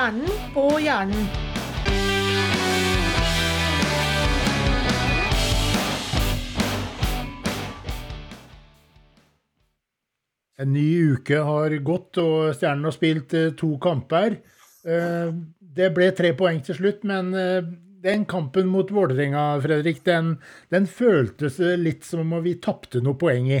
Stjernen på hjernen. En ny uke har gått, og Stjernen har spilt eh, to kamper. Eh, det ble tre poeng til slutt, men eh, den kampen mot Vålerenga, Fredrik, den, den føltes litt som om vi tapte noe poeng i.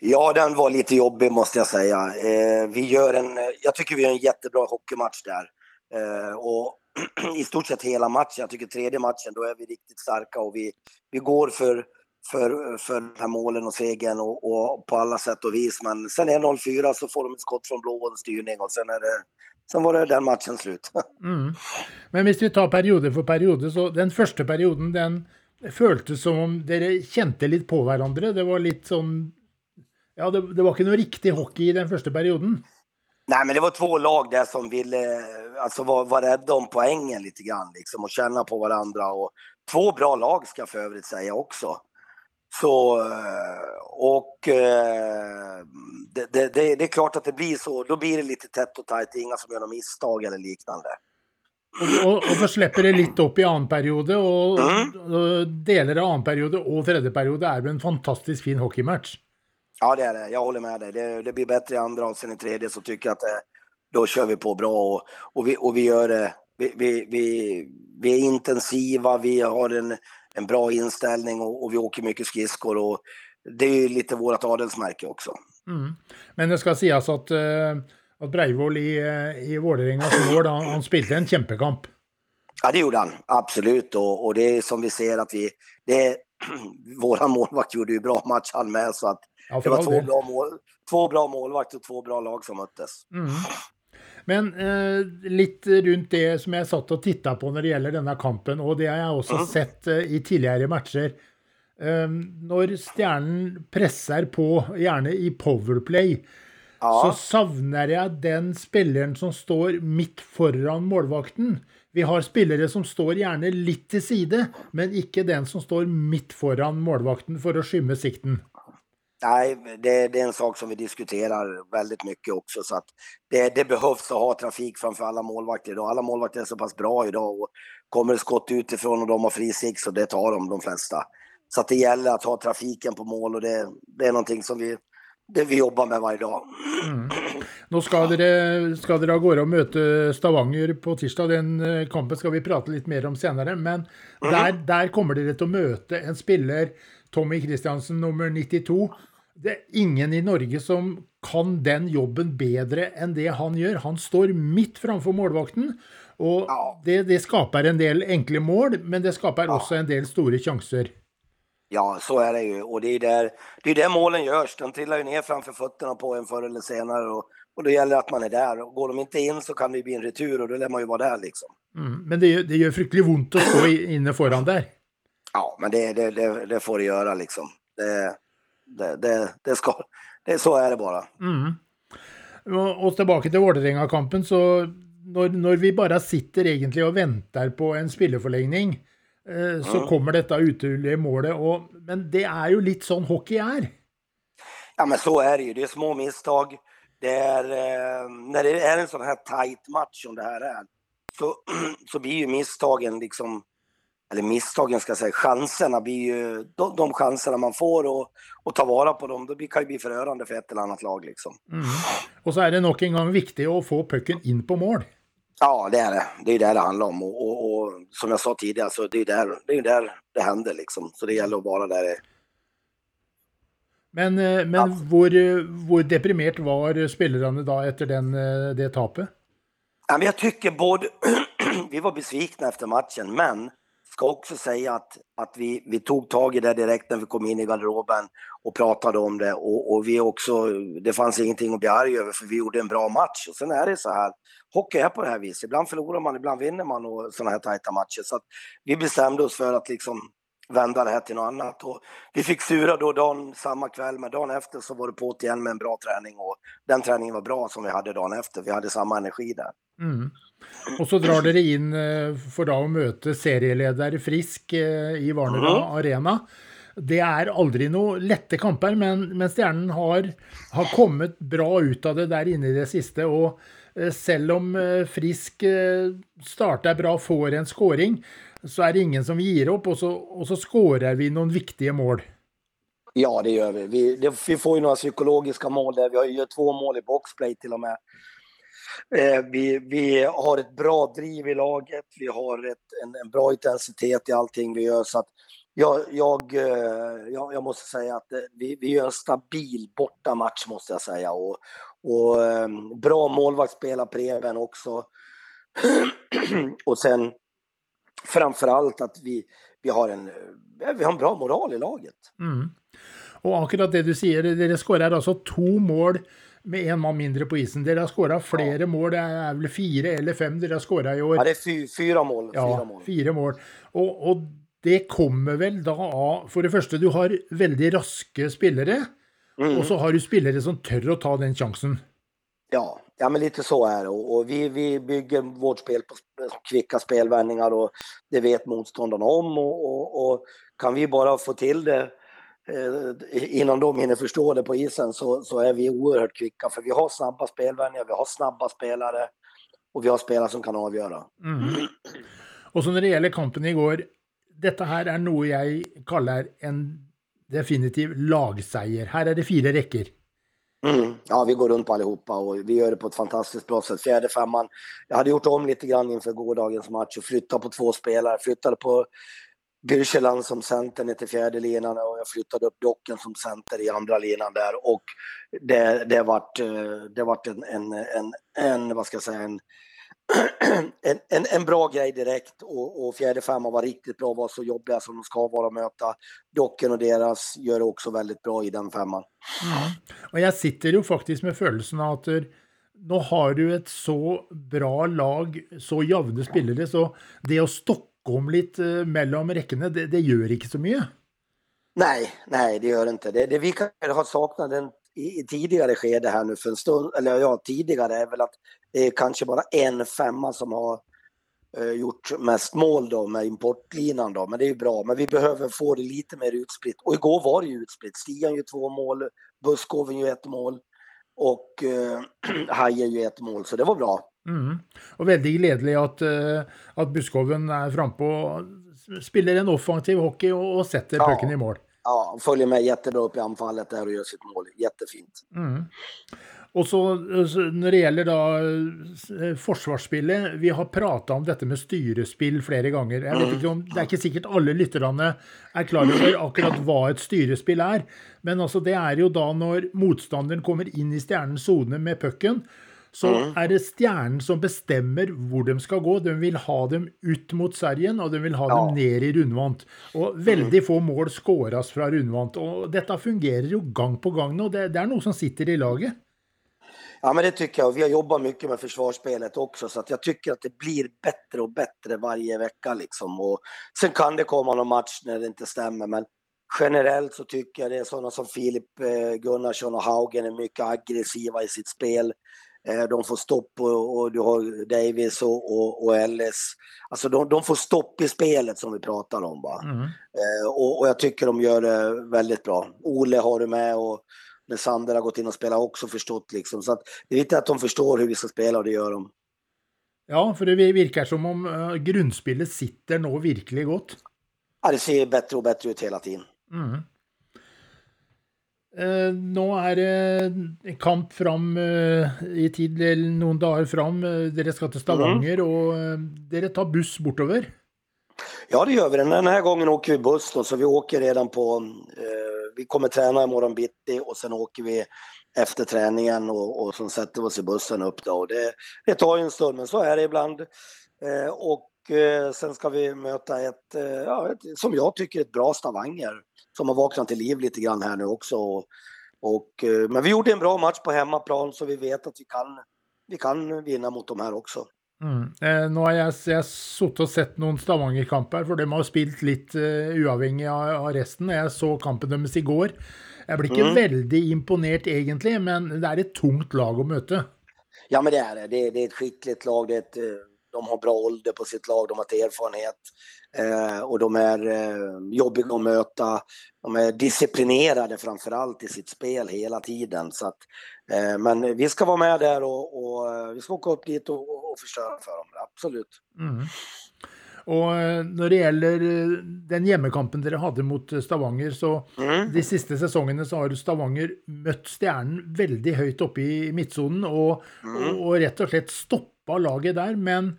Ja, den var lite jobbig måste jag säga. Eh, vi gör en, jag tycker vi gör en jättebra hockeymatch där. Eh, och i stort sett hela matchen. Jag tycker tredje matchen, då är vi riktigt starka och vi, vi går för, för, för de här målen och segern och, och på alla sätt och vis. Men sen är 0-4 så får de ett skott från blå och styrning och sen är det Sen var det den matchen slut. Mm. Men om vi tar perioder för perioder, så den första perioden den kändes som om ni kände lite på varandra. Det var lite sån Ja, det, det var ikke noe riktig hockey i den første perioden. Nej, men det var två lag där som ville alltså, vara var rädda om poängen lite grann liksom, och känna på varandra. Och två bra lag ska jag för övrigt säga också. Så, eh, och eh, det, det, det, är klart att det blir så. Då blir det lite tätt och tajt. Inga som gör några misstag eller liknande. Og, og så slipper det litt opp i annen periode, og, Mm. og deler av annen periode og tredje periode er jo en fantastisk fin hockeymatch. Ja, det är det. Jag håller med dig. Det, det blir bättre i andra och sen i tredje så tycker jag att det, då kör vi på bra och, och, vi, och vi gör det. Vi, vi, vi, vi är intensiva, vi har en, en bra inställning och, och vi åker mycket skridskor och det är ju lite vårt adelsmärke också. Mm. Men det skal sies at, eh, at Breivoll i, eh, i Vålerengas mål, han, han spilte en kjempekamp. Ja, det gjorde han. Absolut. Och, och det är som vi ser att vi... Det är, våran målvakt gjorde ju bra match han med så att Ja, det var två bra, mål, två bra målvakter och två bra lag som möttes. Mm. Men eh, litt rundt det som jeg satt og titta på når det gjelder denne kampen, og det har jeg også sett eh, i tidligere matcher. Eh, når Stjernen presser på, gjerne i powerplay, så Ja, savner jeg den spilleren som står midt foran målvakten. Vi har spillere som står gjerne litt til side, men ikke den som står midt foran målvakten for å skymme sikten. nej, det, det är en sak som vi diskuterar väldigt mycket också. Så att det, det behövs att ha trafik framför alla målvakter idag. Alla målvakter är så pass bra idag och kommer det skott utifrån och de har fri sikt så det tar de de flesta. Så att det gäller att ha trafiken på mål och det, det är någonting som vi, det vi jobbar med varje dag. Dere, skal dere av gårde og møte Stavanger på tirsdag. Den eh, kampen skal vi prate litt mer om senere. Men der, der kommer dere til å møte en spiller, Tommy Christiansen, nummer 92. Det er ingen i Norge som kan den jobben bedre enn det han gjør. Han står midt framfor målvakten. Ja. det, det skaper en del enkle mål, men det skaper også en del store sjanser. Ja, så är det ju. Och det är där, det är där målen görs. De trillar ju ner framför fötterna på en förr eller senare. Och, och då gäller det att man är där. Och går de inte in så kan det bli en retur och då lär man ju vara där liksom. Mm. Men det, det gjør fryktelig vondt å stå inne foran der. Ja, men det, det, det, det får det göra liksom. Det, ska, det, så är det bara. Mm. Og, og tilbake til Vålerenga-kampen, så når vi bare sitter egentlig og venter på en spilleforlengning, eh, så kommer dette utrolige målet. Og, men det er jo litt sånn hockey er. Ja, men så är det ju. Det är små misstag. Det är, eh, när det är en sån här tight match som det här är, så, så blir ju misstagen liksom, eller misstagen ska jag säga, chanserna blir ju, de, de chanserna man får och, och ta vara på dem, blir, kan det bli förödande för ett eller annat lag liksom. Mm. Og så er det nok en gang viktig å få pucken inn på mål. Ja, det är det. Det är det det handlar om. Och, och, och som jag sa tidigare, så det är där det, är där det händer liksom. Så det gäller att vara där. Men, eh, men hvor, eh, hvor deprimert var spillerne da etter den, eh, det tapet? Ja, men jag tycker både, vi var besvikna efter matchen, men ska också säga att, att vi, vi tog tag i det direkt när vi kom in i garderoben och pratade om det. Och, och vi också, det fanns ingenting att bli arg över för vi gjorde en bra match. Och sen är det så här, hockey är på det här viset. Ibland förlorar man, ibland vinner man och sådana här tajta matcher. Så att vi bestämde oss för att liksom vända det här till något annat. Och vi fick sura då dagen samma kväll, men dagen efter så var det på igen med en bra träning. Och den träningen var bra som vi hade dagen efter. Vi hade samma energi där. Mm. Og så drar dere inn eh, for da å møte serieleder Frisk eh, i Varnera Mhm. Arena. Det er aldri noe lette kamper, men, men Stjernen har, har kommet bra ut av det der inne i det siste. Og eh, selv om eh, Frisk starter bra, får en scoring, så är det ingen som ger upp och så, och så skårer vi några viktiga mål. Ja, det gör vi. Vi, det, vi får ju några psykologiska mål där. Vi har ju två mål i boxplay till och med. Eh, vi, vi har ett bra driv i laget. Vi har ett, en, en bra intensitet i allting vi gör. Så att jag, jag, eh, jag, jag måste säga att eh, vi, vi gör en stabil bortamatch måste jag säga. Och, och ehm, bra målvaktsspel av Preben också. och sen framförallt att vi, vi, har en, eh, vi har en bra moral i laget. Mm. Och akkurat det du säger, dere skårer alltså två mål med en man mindre på isen. Dere har skåret flera ja. mål, det är väl fyra eller fem dere har skåret i år? Ja, det är fy, fyra mål. Ja, fyra mål. Fyra mål. Och, och det kommer väl då av, för det första, du har väldigt raska spelare. Mm. Och så har du spelare som tör att ta den chansen. Ja, ja men lite så är det. Och, vi, vi bygger vårt spel på kvicka spelvändningar och det vet motståndarna om. Och, och, och kan vi bara få till det innan de hinner förstå det på isen så, så är vi oerhört kvicka. För vi har snabba spelvändningar, vi har snabba spelare och vi har spelare som kan avgöra. Mm. Och så när det gäller kampen igår, detta här är något jag kallar en definitiv lagseger. Här är det fyra räcker. Mm. Ja, vi går runt på allihopa och vi gör det på ett fantastiskt bra sätt. Fjärde femman. Jag hade gjort om lite grann inför gårdagens match och flyttat på två spelare. Flyttade på Bircheland som center ner till fjärde linan och jag flyttade upp Docken som center i andra linan där och det, det vart, eh, det vart en, en, en, en, vad ska jag säga, en en, en, en, bra grej direkt och, och fjärde femman var riktigt bra, var så jobbiga som de ska vara att möta. Docken och deras gör det också väldigt bra i den femman. Mm. Och jag sitter ju faktiskt med känslan att eh, nu har du ett så bra lag, så jämna spelare, så det att stoppa om lite eh, mellan räckena, det, det gör inte så mycket. Nej, nej det gör inte. Det, det vi kanske har saknat en i, tidigare skede här nu för en stund, eller ja, tidigare är väl att det är kanske bara en femma som har eh, gjort mest mål då med importlinan då, men det är ju bra. Men vi behöver få det lite mer utspritt. Och igår var det ju utspritt. Stian ju två mål, Buskoven ju ett mål och eh, Hajen ju ett mål, så det var bra. Mm. Och väldigt glädjande att, uh, att Buskoven framme och spelar en offensiv hockey och sätter ja. pucken i mål ja, följer med jättebra upp i anfallet där och gör sitt mål. Jättefint. Mm. Och så, när det gäller då eh, försvarsspelet, vi har pratat om detta med styrespel flera gånger. Jag vet mm. inte om, det är inte säkert alla lyssnarna är klara över akkurat vad ett styrespel är. Men alltså det är ju då när motståndaren kommer in i stjärnens zon med pucken så mm. är det stjärnan som bestämmer var de ska gå. De vill ha dem ut mot sargen och de vill ha ja. dem ner i rundvant. Och väldigt mm. få mål skåras från rundvant. Och detta fungerar ju gång på gång och det, det är något som sitter i laget. Ja, men det tycker jag. Vi har jobbat mycket med försvarsspelet också, så att jag tycker att det blir bättre och bättre varje vecka. Liksom. Och sen kan det komma någon match när det inte stämmer, men generellt så tycker jag det är sådana som Filip eh, Gunnarsson och Haugen är mycket aggressiva i sitt spel. Eh, de får stopp och, och du har Davis och, och, och Ellis. Alltså de, de, får stopp i spelet som vi pratar om. Va? Mm. Eh, och, och, jag tycker de gör det väldigt bra. Ole har du med och när Sander har gått in och spelat också förstått liksom. Så att det är viktigt att de förstår hur vi ska spela och det gör de. Ja, för det verkar som om uh, grundspelet sitter nu verkligen gott. Ja, det ser bättre och bättre ut hela tiden. Mm. Uh, nå er det kamp fram uh, i tid, eller noen dager fram. Uh, dere skal til Stavanger, mm. og dere tar buss bortover? Ja, det gör vi. Den här gången åker vi buss då, så vi åker redan på... vi kommer träna imorgon bitti och sen åker vi efter träningen och, och sätter vi oss i bussen upp då. Det, det tar ju en stund, men så är det ibland. och sen ska vi möta ett, ja, ett, som jag tycker, ett bra Stavanger som har vaknat till liv lite grann här nu också. Och, och, eh, men vi gjorde en bra match på hemmaplan så vi vet att vi kan, vi kan vinna mot de här också. Mm. Eh, nå har jeg, jeg suttit og sett noen Stavanger-kamper, for de har spilt litt uh, uavhengig av, av, resten. Jeg så kampen deres i går. Jeg blir ikke mm. veldig imponert egentlig, men det är ett tungt lag att möta. Ja, men det är det. Det är, det är ett skickligt lag. Det är ett, de har bra ålder på sitt lag, de har erfarenhet eh, och de är eh, jobbiga att möta. De är disciplinerade framför allt i sitt spel hela tiden. Så att, eh, men vi ska vara med där och, och eh, vi ska åka upp dit och, och förstöra för dem, absolut. Mm. Og eh, når det gjelder eh, den hjemmekampen dere hadde mot Stavanger, så mm. de siste sesongene så har Stavanger møtt Stjernen veldig høyt oppe i midtsonen og, mm. og, og, rett og slett stoppa laget der. Men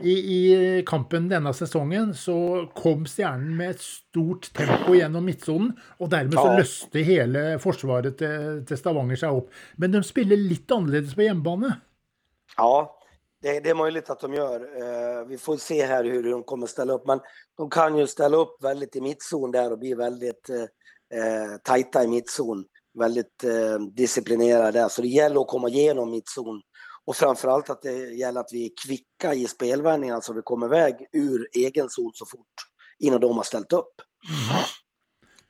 i, i, kampen denne sesongen så kom Stjernen med et stort tempo gjennom midtsonen, og dermed så løste hele forsvaret til, til Stavanger seg opp. Men de spiller litt annerledes på hjemmebane. Ja, det, det, är möjligt att de gör. Eh, vi får se här hur de kommer ställa upp, men de kan ju ställa upp väldigt i mittzon där och bli väldigt eh, eh tajta i mittzon. Väldigt eh, disciplinerade där, så det gäller att komma igenom mittzon. Och framförallt att det gäller att vi är kvicka i spelvändningarna så vi kommer iväg ur egen zon så fort innan de har ställt upp. Mm.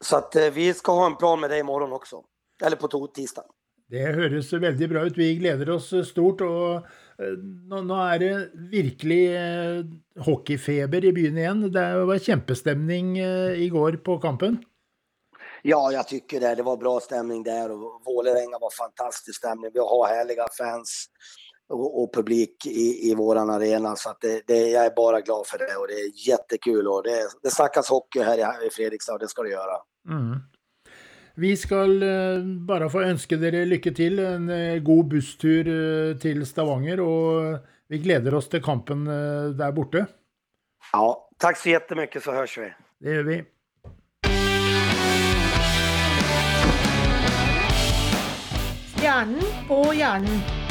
Så att eh, vi ska ha en plan med det imorgon också. Eller på tisdag. Det høres veldig bra ut. Vi gleder oss stort. og eh, Nå, nå er det virkelig eh, hockeyfeber i byen igjen. Det var kjempestemning i går på kampen. Ja, jag tycker det. Det var bra stämning där och Vålerenga var fantastisk stämning. Vi har härliga fans och, och publik i, i våran arena så att det, det, jag är bara glad för det och det är jättekul och det, det snackas hockey här i, i Fredrikstad och det ska det göra. Mm. Vi skal eh, bare få ønske dere lykke til. En eh, god busstur eh, til Stavanger. Og vi gleder oss til kampen der borte. Ja, takk så jättemycket så hörs vi. Det gjør vi. Stjernen på hjernen.